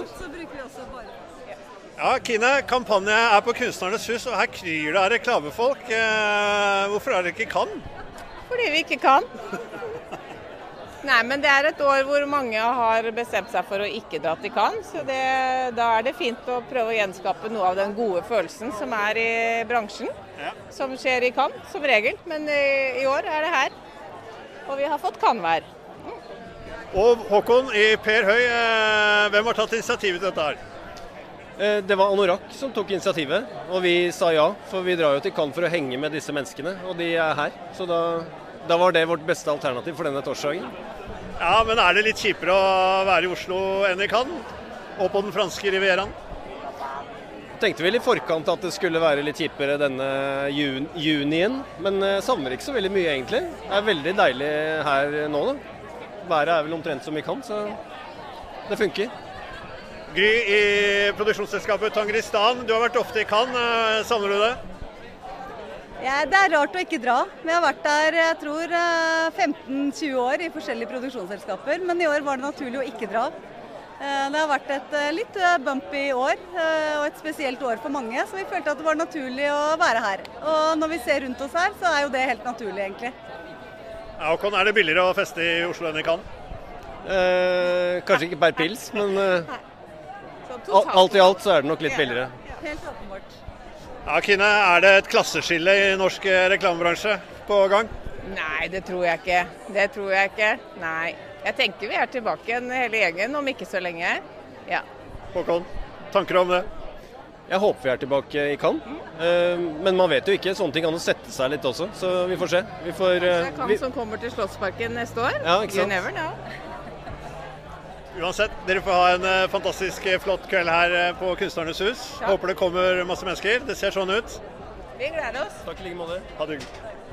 sant, så bruker vi også bare Ja, Kine, kampanje er på Kunstnernes hus, og her kryr det av reklamefolk. Eh, hvorfor er dere ikke kan? Fordi vi ikke kan. Nei, men det er et år hvor mange har bestemt seg for å ikke dra til Cannes. Så det, da er det fint å prøve å gjenskape noe av den gode følelsen som er i bransjen. Ja. Som skjer i Cannes, som regel. Men i, i år er det her. Og vi har fått Cannes-vær. Og Håkon i Per Høy, eh, hvem har tatt initiativet til dette her? Eh, Det var Anorak som tok initiativet, og vi sa ja. For vi drar jo til Cannes for å henge med disse menneskene, og de er her. Så da, da var det vårt beste alternativ for denne torsdagen. Ja, men er det litt kjipere å være i Oslo enn i Cannes? Og på den franske rivieraen? Tenkte vel i forkant at det skulle være litt kjipere denne jun junien, men eh, savner ikke så veldig mye egentlig. Det er veldig deilig her nå, da. Været er vel omtrent som vi kan, så det funker. Gry i produksjonsselskapet Tangristan, du har vært ofte i Cannes. Eh, Savner du det? Ja, det er rart å ikke dra. Vi har vært der jeg tror eh, 15-20 år i forskjellige produksjonsselskaper, men i år var det naturlig å ikke dra. Eh, Det har vært et eh, litt eh, bumpy år, eh, og et spesielt år for mange, så vi følte at det var naturlig å være her. Og når vi ser rundt oss her, så er jo det helt naturlig, egentlig. Ja, Håkon, er det billigere å feste i Oslo enn i Cannes? Eh, kanskje ikke per pils, men eh, alt i alt så er det nok litt billigere. Helt åpenbart. Ja, Kine, er det et klasseskille i norsk eh, reklamebransje på gang? Nei, det tror jeg ikke. Det tror jeg ikke. Nei. Jeg tenker vi er tilbake igjen hele gjengen om ikke så lenge. Ja. Håkon, tanker om det? Jeg håper vi er tilbake i Cannes, eh, men man vet jo ikke. Sånne ting kan jo sette seg litt også, så vi får se. Vi får, Det eh, er Cannes vi, som kommer til Slottsparken neste år. Ja, ikke sant? You never know. Uansett, dere får ha en eh, fantastisk eh, flott kveld her eh, på Kunstnernes hus. Ja. Håper det kommer masse mennesker. Det ser sånn ut. Vi gleder oss. takk i like måte. Ha det hyggelig.